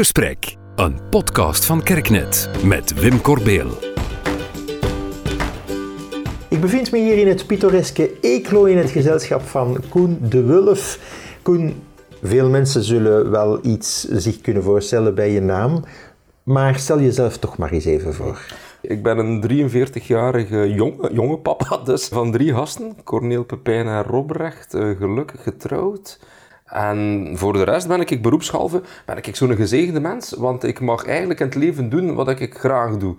gesprek. Een podcast van Kerknet met Wim Corbeel. Ik bevind me hier in het pittoreske Eeklo in het gezelschap van Koen de Wulf. Koen, veel mensen zullen wel iets zich kunnen voorstellen bij je naam, maar stel jezelf toch maar eens even voor. Ik ben een 43-jarige jonge, jonge papa dus, van drie gasten. Corneel, Pepijn en Robrecht, eh, gelukkig getrouwd. En voor de rest ben ik beroepshalve ben ik zo'n gezegende mens, want ik mag eigenlijk in het leven doen wat ik graag doe.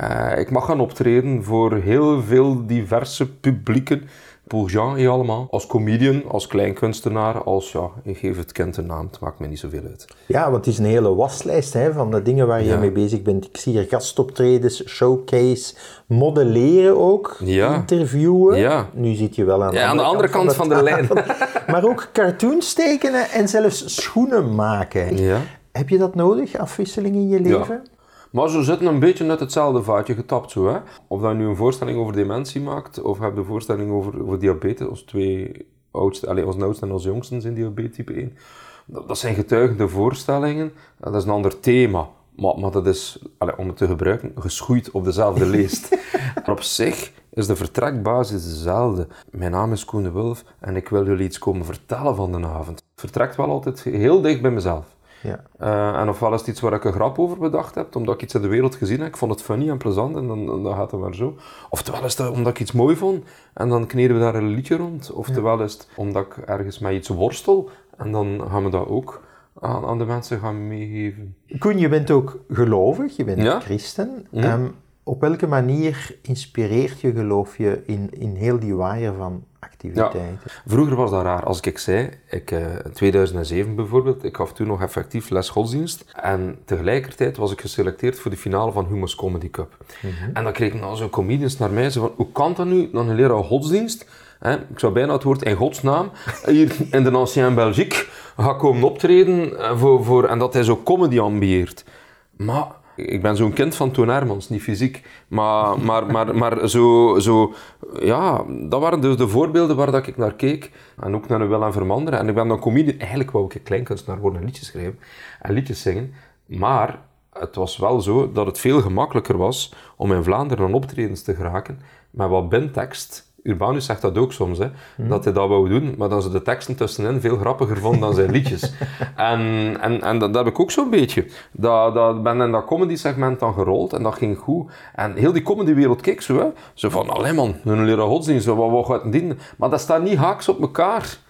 Uh, ik mag gaan optreden voor heel veel diverse publieken. Pour Jean allemaal. Als comedian, als kleinkunstenaar, als ja, ik geef het kind een naam, het maakt me niet zoveel uit. Ja, want het is een hele waslijst hè, van de dingen waar je ja. mee bezig bent. Ik zie hier gastoptredens, showcase, modelleren ook, ja. interviewen. Ja. Nu zit je wel aan, ja, aan de andere kant, van, van de lijn. maar ook cartoons tekenen en zelfs schoenen maken. Ja. Heb je dat nodig, afwisseling in je leven? Maar ze zitten een beetje uit hetzelfde vaatje getapt. Zo, hè? Of dat je nu een voorstelling over dementie maakt, of heb je een voorstelling over, over diabetes, als twee oudste, allez, als oudste en als jongste in diabetes type 1. Dat, dat zijn getuigende voorstellingen, dat is een ander thema. Maar, maar dat is, allez, om het te gebruiken, geschoeid op dezelfde leest. maar op zich is de vertrekbasis dezelfde. Mijn naam is Koen de Wulf en ik wil jullie iets komen vertellen van de avond. Het vertrekt wel altijd heel dicht bij mezelf. Ja. Uh, en ofwel is het iets waar ik een grap over bedacht heb, omdat ik iets in de wereld gezien heb. Ik vond het funny en plezant en dan, dan gaat het maar zo. Oftewel is het omdat ik iets mooi vond en dan kneden we daar een liedje rond. Oftewel is het omdat ik ergens met iets worstel en dan gaan we dat ook aan, aan de mensen gaan meegeven. Koen, je bent ook gelovig, je bent Ja. christen. Ehm, op welke manier inspireert je, geloof je, in, in heel die waaier van activiteiten? Vroeger was dat raar. Als ik zei, ik, eh, in 2007 bijvoorbeeld, ik gaf toen nog effectief les godsdienst. En tegelijkertijd was ik geselecteerd voor de finale van Humus Comedy Cup. En dan kregen dan zo comedians naar mij, zo van, hoe kan dat nu, dan een leraar godsdienst? Hè, ik zou bijna het woord in godsnaam, hier in de Ancien Belgique, ga komen optreden eh, voor, voor, en dat hij zo comedy ambieert. Maar ik ben zo'n kind van Toon Hermans, niet fysiek. Maar, maar, maar, maar zo, zo, ja, dat waren dus de voorbeelden waar dat ik naar keek. En ook naar Wil en Vermanderen. En ik ben dan comedian. Eigenlijk wou ik een kleinkunstenaar worden en liedjes schrijven en liedjes zingen. Maar het was wel zo dat het veel gemakkelijker was om in Vlaanderen aan optredens te geraken met wat bintekst. Urbanus zegt dat ook soms, hè, dat hij dat wou doen, maar dan ze de teksten tussenin veel grappiger vonden dan zijn liedjes. en en, en dat, dat heb ik ook zo'n beetje. Dat, dat ben in dat comedy-segment dan gerold en dat ging goed. En heel die comedywereld keek zo, hè, zo van, allee man, een leraar godsdienst, wat, wat gaat dienen? Maar dat staat niet haaks op elkaar.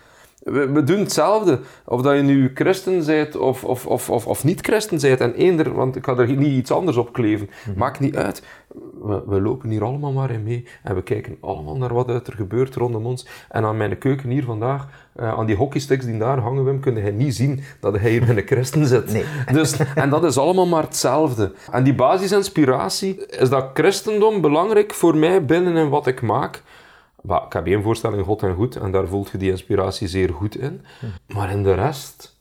We, we, doen hetzelfde. Of dat je nu christen bent of, of, of, of, of niet christen bent. En eender, want ik ga er niet iets anders op kleven. Maakt niet uit. We, we, lopen hier allemaal maar in mee. En we kijken allemaal naar wat er gebeurt rondom ons. En aan mijn keuken hier vandaag, uh, aan die hockeysticks die daar hangen, Wim, kun je niet zien dat hij hier met een christen zit. Nee. Dus, en dat is allemaal maar hetzelfde. En die basisinspiratie, is dat christendom belangrijk voor mij binnen in wat ik maak. Ik heb één voorstelling, God en Goed, en daar voelt je die inspiratie zeer goed in. Maar in de rest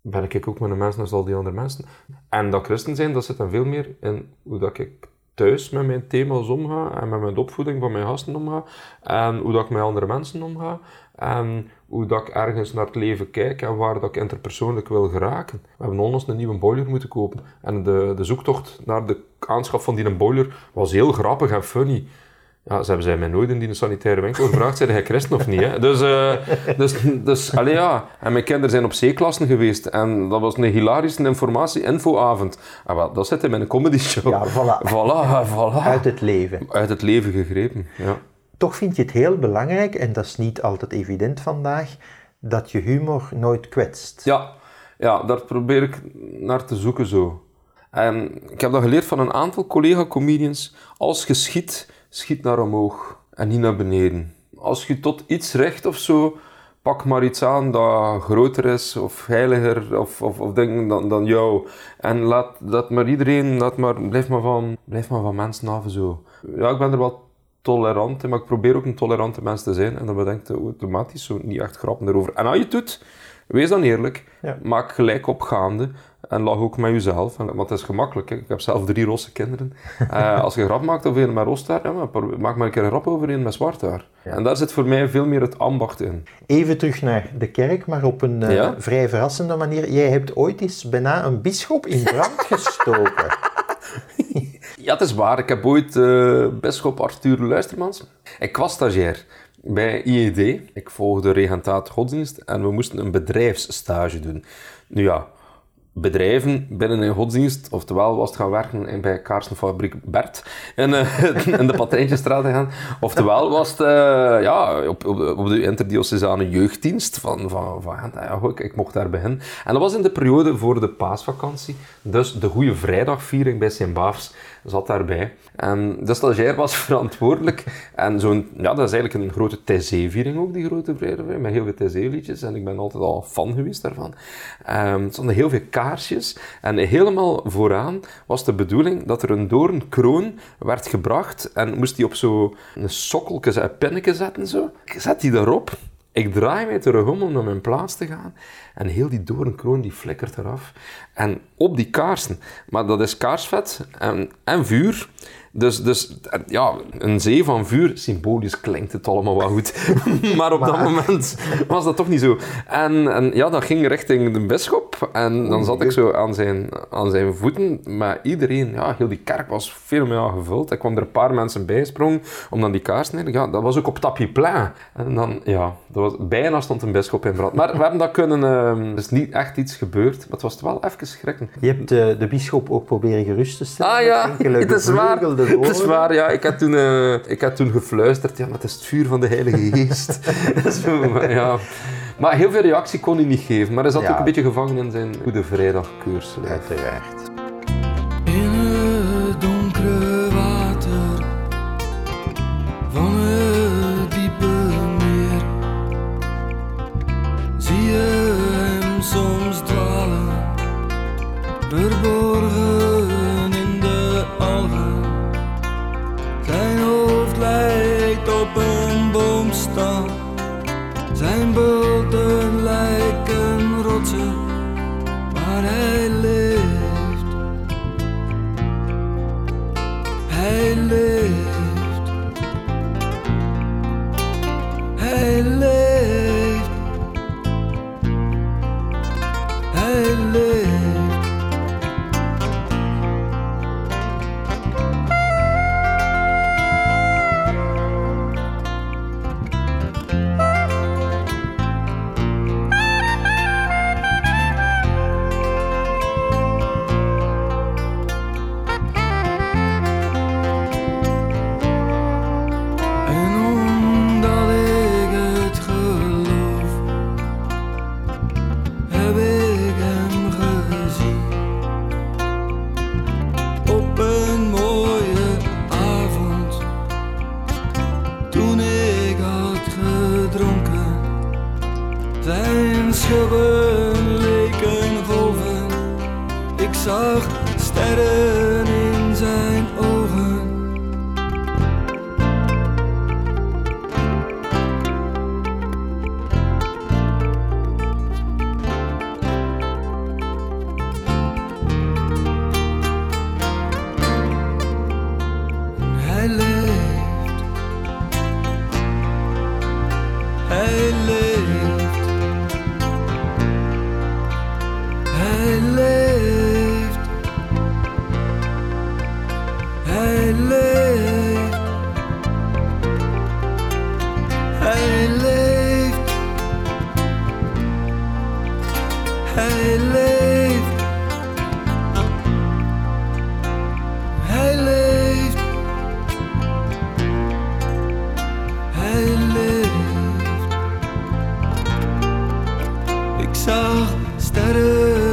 ben ik ook met een mens als al die andere mensen. En dat christen zijn, dat zit dan veel meer in hoe dat ik thuis met mijn thema's omga en met mijn opvoeding van mijn gasten omga en hoe dat ik met andere mensen omga en hoe dat ik ergens naar het leven kijk en waar dat ik interpersoonlijk wil geraken. We hebben onlangs een nieuwe boiler moeten kopen en de, de zoektocht naar de aanschaf van die boiler was heel grappig en funny. Ja, ze hebben zij mij nooit in die sanitaire winkel gevraagd, zei hij christen of niet. Hè? Dus, uh, dus, dus allee, ja. En mijn kinderen zijn op C-klassen geweest en dat was een hilarische informatie-infoavond. En wel, dat zit in mijn comedy show. Ja, voilà. Voilà, voilà. Uit het leven. Uit het leven gegrepen, ja. Toch vind je het heel belangrijk, en dat is niet altijd evident vandaag, dat je humor nooit kwetst. Ja, ja daar probeer ik naar te zoeken zo. En ik heb dat geleerd van een aantal collega-comedians. Als je schiet, naar omhoog en niet naar beneden. Als je tot iets recht of zo, pak maar iets aan dat groter is of heiliger of, of, of dingen dan, dan jou. En laat, laat maar iedereen, laat maar, blijf, maar van, blijf maar van mensen af zo. Ja, ik ben er wel tolerant in, maar ik probeer ook een tolerante mens te zijn. En dan bedenkt je automatisch zo niet echt grappen erover. En als je het doet, wees dan eerlijk. Ja. Maak gelijk opgaande. En lach ook met jezelf. Want het is gemakkelijk. Hè. Ik heb zelf drie rosse kinderen. Eh, als je een grap maakt over een met rood haar, ja, maar maak maar een keer een grap over een met zwart haar. En daar zit voor mij veel meer het ambacht in. Even terug naar de kerk, maar op een eh, Ja? vrij verrassende manier. Jij hebt ooit eens bijna een bisschop in brand gestoken. Ja, het is waar. Ik heb ooit eh bisschop Arthur Luistermans. Ik was stagiair bij IED. Ik volgde regentaat godsdienst en we moesten een bedrijfsstage doen. Nu ja, bedrijven binnen een godsdienst, oftewel was het gaan werken in- bij kaarsenfabriek Bert in, eh, in de Patrijntjesstraat gaan, oftewel was het eh, ja, op, op, de- interdiocesane jeugddienst van, van, van Gent. Ja, ik, ik mocht daar beginnen. En dat was in de periode voor de paasvakantie, dus de Goede Vrijdagviering bij Sint-Baafs zat daarbij. En de stagiair was verantwoordelijk. En zo'n, ja, dat is eigenlijk een grote TC-viering ook, die grote vrijdag, met heel veel TC-liedjes. En ik ben altijd al fan geweest daarvan. Ehm er stonden heel veel kaarsjes. En helemaal vooraan was de bedoeling dat er een doornkroon werd gebracht. En moest die op zo'n een pinnetje zetten. Zo. Ik zet die daarop. Ik draai mij terug om om naar mijn plaats te gaan. En heel die doornkroon die flikkert eraf. En op die kaarsen, maar dat is kaarsvet en, en vuur. Dus, dus ja, een zee van vuur, symbolisch klinkt het allemaal wel goed. maar op dat moment was dat toch niet zo. En, en ja, dat ging richting de bisschop. En dan zat ik zo aan zijn, aan zijn voeten. Maar iedereen, ja, heel die kerk was veel meer gevuld. Er kwamen er een paar mensen bij sprongen om dan die kaars te nemen. Ja, dat was ook op tapis plein. En dan, ja, dat was, bijna stond een bisschop in brand. Maar we hebben dat kunnen... eh, er is niet echt iets gebeurd, maar het was wel even schrikken. Je hebt eh, de bisschop ook proberen gerust te stellen. Ah ja, het is waar. Het is waar, ja. Ik had toen, eh, ik had toen gefluisterd, ja, maar het is het vuur van de Heilige Geest. Zo, maar, ja. maar heel veel reactie kon hij niet geven. Maar hij zat Ja. ook een beetje gevangen in zijn Goede Vrijdagkoers. Uiteraard. Ik zag sterren.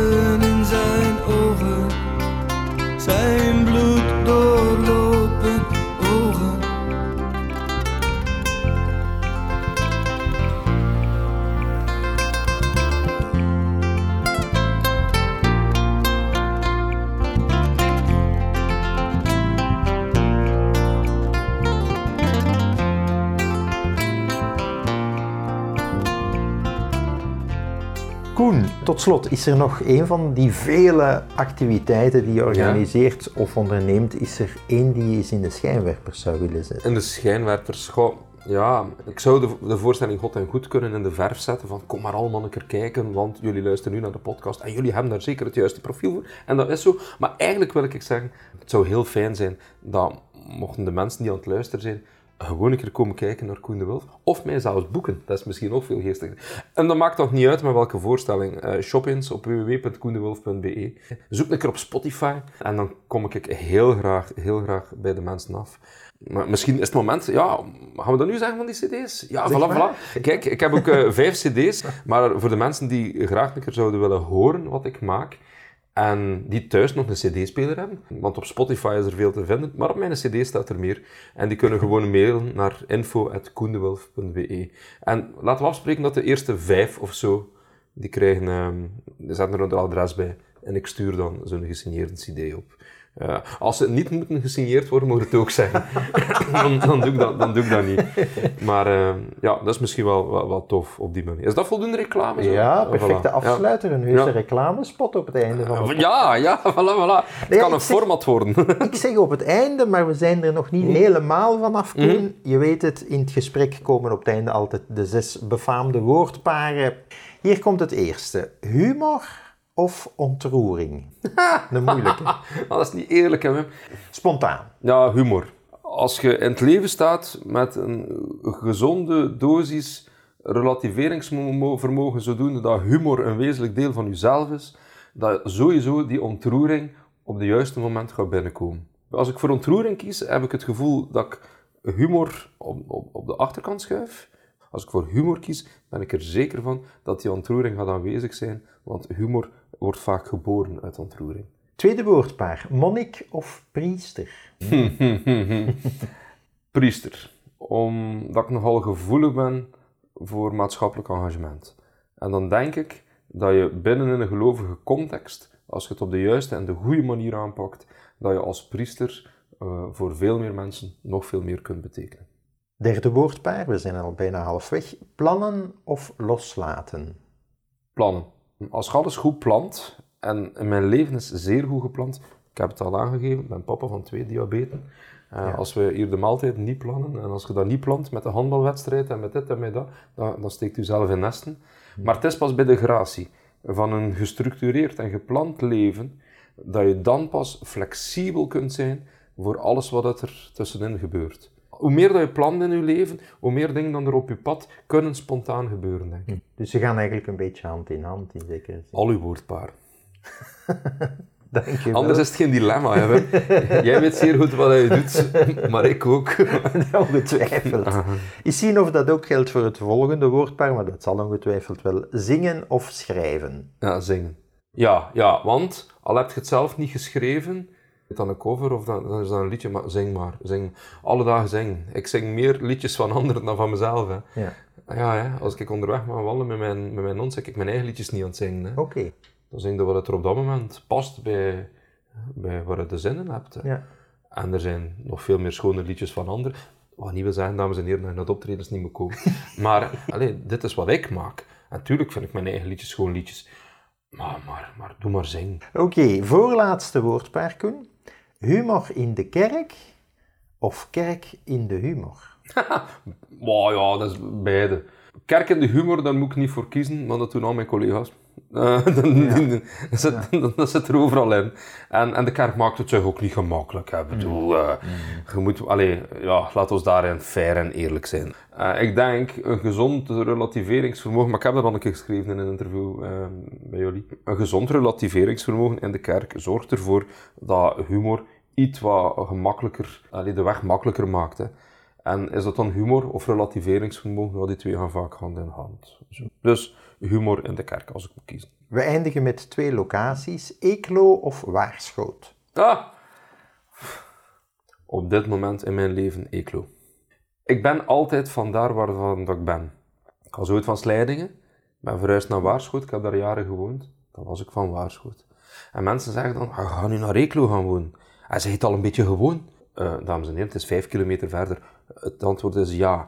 Tot slot, is er nog een van die vele activiteiten die je organiseert of onderneemt, is er één die je eens in de schijnwerpers zou willen zetten? In de schijnwerpers, goh, ja, ik zou de, de voorstelling God en Goed kunnen in de verf zetten van kom maar allemaal een keer kijken, want jullie luisteren nu naar de podcast en jullie hebben daar zeker het juiste profiel voor. En dat is zo. Maar eigenlijk wil ik zeggen, het zou heel fijn zijn dat mochten de mensen die aan het luisteren zijn, gewoon een keer komen kijken naar Koen de Wulf. Of mij zelfs boeken. Dat is misschien ook veel geestiger. En dat maakt toch niet uit met welke voorstelling. Eh shop eens op www.koendewulf.be. Zoek een keer op Spotify. En dan kom ik heel graag, heel graag bij de mensen af. Maar misschien is het moment, ja, gaan we dat nu zeggen van die cd's? Ja, Zeg voilà. Kijk, ik heb ook eh, vijf cd's, maar voor de mensen die graag een keer zouden willen horen wat ik maak, en die thuis nog een cd-speler hebben, want op Spotify is er veel te vinden, maar op mijn cd staat er meer. En die kunnen gewoon mailen naar info.koendewulf.be. En laten we afspreken dat de eerste vijf of zo, die krijgen, ehm die zetten er een adres bij. En ik stuur dan zo'n gesigneerde cd op. Als ze niet moeten gesigneerd worden, moet het ook zeggen. dan, dan, doe ik dat, dan doe ik dat niet. Maar eh, ja, dat is misschien wel, wel, wel tof op die manier. Is dat voldoende reclame? Zo? Ja, Voilà. perfecte Ja. afsluiter, een Ja. reclamespot op het einde van de Ja, ja, voilà, voilà. Het Nee, kan een zeg- format worden. Ik zeg op het einde, maar we zijn er nog niet Mhm. helemaal vanaf, Koen. Je weet het, in het gesprek komen op het einde altijd de zes befaamde woordparen. Hier komt het eerste. Humor of ontroering? Een moeilijke. dat is niet eerlijk, hè, Wim. Spontaan. Ja, humor. Als je in het leven staat met een gezonde dosis relativeringsvermogen, zodoende dat humor een wezenlijk deel van jezelf is, dat sowieso die ontroering op de juiste moment gaat binnenkomen. Als ik voor ontroering kies, heb ik het gevoel dat ik humor op, op, op de achterkant schuif. Als ik voor humor kies, ben ik er zeker van dat die ontroering gaat aanwezig zijn, want humor wordt vaak geboren uit ontroering. Tweede woordpaar. Monnik of priester? priester. Omdat ik nogal gevoelig ben voor maatschappelijk engagement. En dan denk ik dat je binnen een gelovige context, als je het op de juiste en de goede manier aanpakt, dat je als priester eh, voor veel meer mensen nog veel meer kunt betekenen. Derde woordpaar. We zijn al bijna halfweg. Plannen of loslaten? Plannen. Als je alles goed plant, en mijn leven is zeer goed gepland, ik heb het al aangegeven, ik ben papa van twee diabeten. Eh, Als we hier de maaltijd niet plannen, en als je dat niet plant met de handbalwedstrijd en met dit en met dat, dan, dan steekt u zelf in nesten. Maar het is pas bij de gratie van een gestructureerd en gepland leven, dat je dan pas flexibel kunt zijn voor alles wat er tussenin gebeurt. Hoe meer dat je plant in je leven, hoe meer dingen dan er op je pad kunnen spontaan gebeuren, denk ik. Dus ze gaan eigenlijk een beetje hand in hand in zekere zin. Al uw woordpaar. Dank je wel. Anders is het geen dilemma, hè. Jij weet zeer goed wat je doet, maar ik ook. Ongetwijfeld. Eens zien of dat ook geldt voor het volgende woordpaar, maar dat zal ongetwijfeld wel. Zingen of schrijven? Ja, zingen. Ja, ja, want al heb je het zelf niet geschreven, dan een cover of dan, dan is dat een liedje, maar zing maar. Zing. Alle dagen zingen. Ik zing meer liedjes van anderen dan van mezelf. Hè. Ja. Ja, hè, als ik onderweg mag wandelen met mijn, met mijn hond, zeg ik mijn eigen liedjes niet aan het zingen. Hè. Oké. Dan zing je wat er op dat moment past bij, bij waar je de zin in hebt. Hè. Ja. En er zijn nog veel meer schone liedjes van anderen. Wat niet wil zeggen, dames en heren, dat je de optredens niet komen. maar allee, dit is wat ik maak. Natuurlijk vind ik mijn eigen liedjes gewoon liedjes. Maar, maar, maar doe maar zingen. Oké, voorlaatste woordpaar, Koen. Humor in de kerk of kerk in de humor? Maar ja, dat is beide. Kerk en de humor, daar moet ik niet voor kiezen, maar dat doen al mijn collega's. Eh, dan, zit, er overal in. En, en de kerk maakt het zich ook niet gemakkelijk. Hè. Ik bedoel, eh, je moet, allee, ja, laat ons daarin fair en eerlijk zijn. Eh, ik denk een gezond relativeringsvermogen, maar ik heb dat al een keer geschreven in een interview eh, bij jullie. Een gezond relativeringsvermogen in de kerk zorgt ervoor dat humor iets wat gemakkelijker, allee, de weg makkelijker maakt. Hè. En is dat dan humor of relativeringsvermogen? Ja, die twee gaan vaak hand in hand. Zo. Dus humor in de kerk, als ik moet kiezen. We eindigen met twee locaties. Eeklo of Waarschoot? Ah! Op dit moment in mijn leven Eeklo. Ik ben altijd van daar waarvan dat ik ben. Ik was ooit van Slijdingen, ben verhuisd naar Waarschoot, ik heb daar jaren gewoond. Dan was ik van Waarschoot. En mensen zeggen dan, "Ah, ga nu naar Eeklo gaan wonen. En zeg je het al een beetje gewoon? Eh, dames en heren, het is vijf kilometer verder. Het antwoord is ja.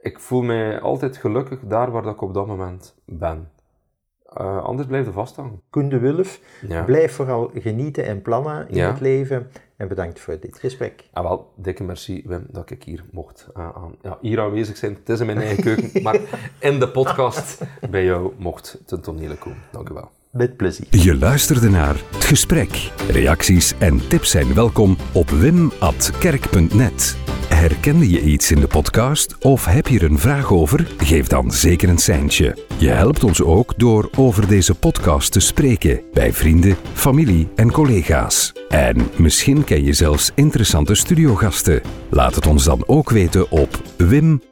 Ik voel mij altijd gelukkig daar waar dat ik op dat moment ben. Eh, anders blijf je vasthangen. Koen de Wulf, Ja. blijf vooral genieten en plannen in Ja. het leven. En bedankt voor dit gesprek. En wel, dikke merci Wim dat ik hier mocht eh, aan, ja, hier aanwezig zijn. Het is in mijn eigen keuken, maar in de podcast bij jou mocht ten tonele komen. Dank u wel. Met plezier. Je luisterde naar Het Gesprek. Reacties en tips zijn welkom op wim.kerk.net. Herkende je iets in de podcast of heb je er een vraag over? Geef dan zeker een seintje. Je helpt ons ook door over deze podcast te spreken bij vrienden, familie en collega's. En misschien ken je zelfs interessante studiogasten. Laat het ons dan ook weten op wim.kerk.net.